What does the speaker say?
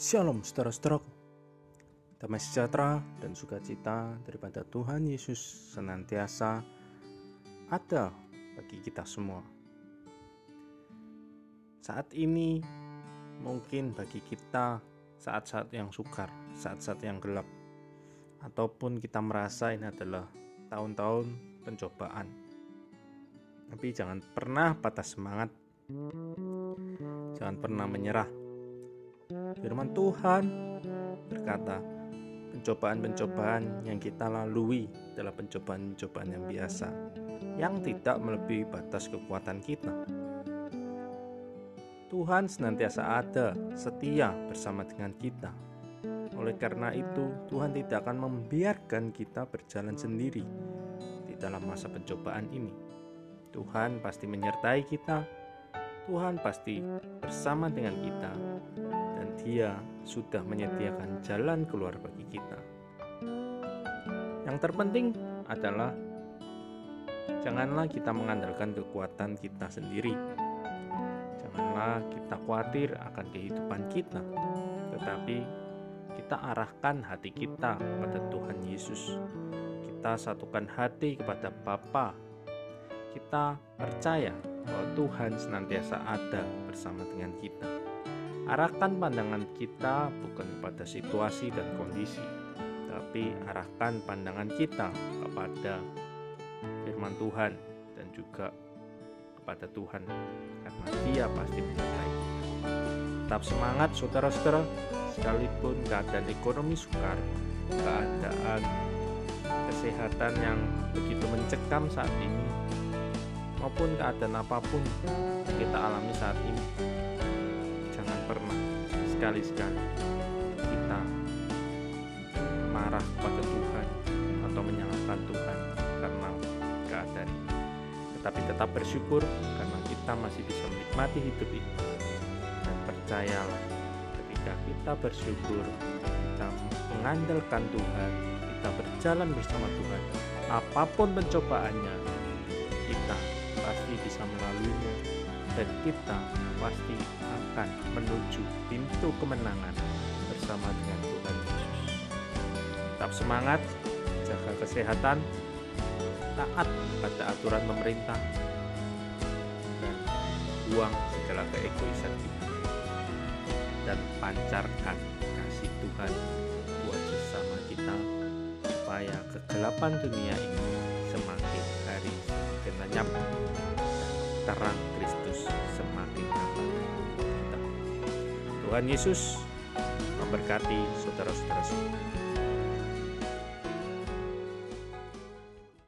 Shalom saudara-saudaraku Damai sejahtera dan sukacita daripada Tuhan Yesus senantiasa ada bagi kita semua. Saat ini mungkin bagi kita saat-saat yang sukar, saat-saat yang gelap Ataupun kita merasa ini adalah tahun-tahun pencobaan. Tapi jangan pernah patah semangat. Jangan pernah menyerah Firman Tuhan berkata, pencobaan-pencobaan yang kita lalui adalah pencobaan-pencobaan yang biasa, yang tidak melebihi batas kekuatan kita. Tuhan senantiasa ada, setia bersama dengan kita. Oleh karena itu, Tuhan tidak akan membiarkan kita berjalan sendiri di dalam masa pencobaan ini. Tuhan pasti menyertai kita, Tuhan pasti bersama dengan kita, dia sudah menyediakan jalan keluar bagi kita. Yang terpenting adalah janganlah kita mengandalkan kekuatan kita sendiri. Janganlah kita khawatir akan kehidupan kita, tetapi kita arahkan hati kita kepada Tuhan Yesus. Kita satukan hati kepada Bapa. Kita percaya bahwa Tuhan senantiasa ada bersama dengan kita. Arahkan pandangan kita bukan pada situasi dan kondisi, tapi arahkan pandangan kita kepada firman Tuhan dan juga kepada Tuhan karena Dia pasti menyertai Tetap semangat saudara-saudara, sekalipun keadaan ekonomi sukar, keadaan kesehatan yang begitu mencekam saat ini, maupun keadaan apa pun kita alami saat ini pernah sekali-sekali kita marah pada Tuhan atau menyalahkan Tuhan karena keadaan ini. Tetapi tetap bersyukur karena kita masih bisa menikmati hidup ini. Dan percayalah ketika kita bersyukur, kita mengandalkan Tuhan, kita berjalan bersama Tuhan, apa pun pencobaannya, pasti bisa melaluinya dan kita pasti akan menuju pintu kemenangan bersama dengan Tuhan Yesus. Tetap semangat, jaga kesehatan, taat pada aturan pemerintah, dan buang segala keegoisan kita. Dan pancarkan kasih Tuhan buat sesama kita supaya kegelapan dunia ini semakin hari semakin lenyap terang Kristus semakin nampak Tuhan Yesus memberkati saudara-saudara semua.